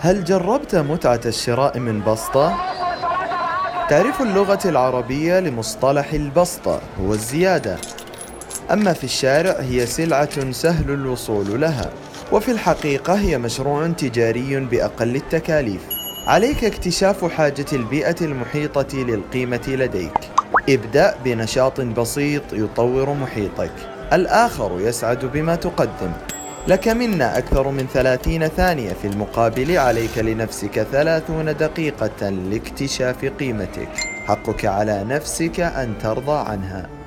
هل جربت متعة الشراء من بسطة؟ تعريف اللغة العربية لمصطلح البسطة هو الزيادة. أما في الشارع هي سلعة سهل الوصول لها وفي الحقيقة هي مشروع تجاري بأقل التكاليف. عليك اكتشاف حاجة البيئة المحيطة للقيمة لديك. ابدأ بنشاط بسيط يطور محيطك. الآخر يسعد بما تقدم. لك منا أكثر من ثلاثين ثانية في المقابل عليك لنفسك ثلاثون دقيقة لاكتشاف قيمتك. حقك على نفسك أن ترضى عنها.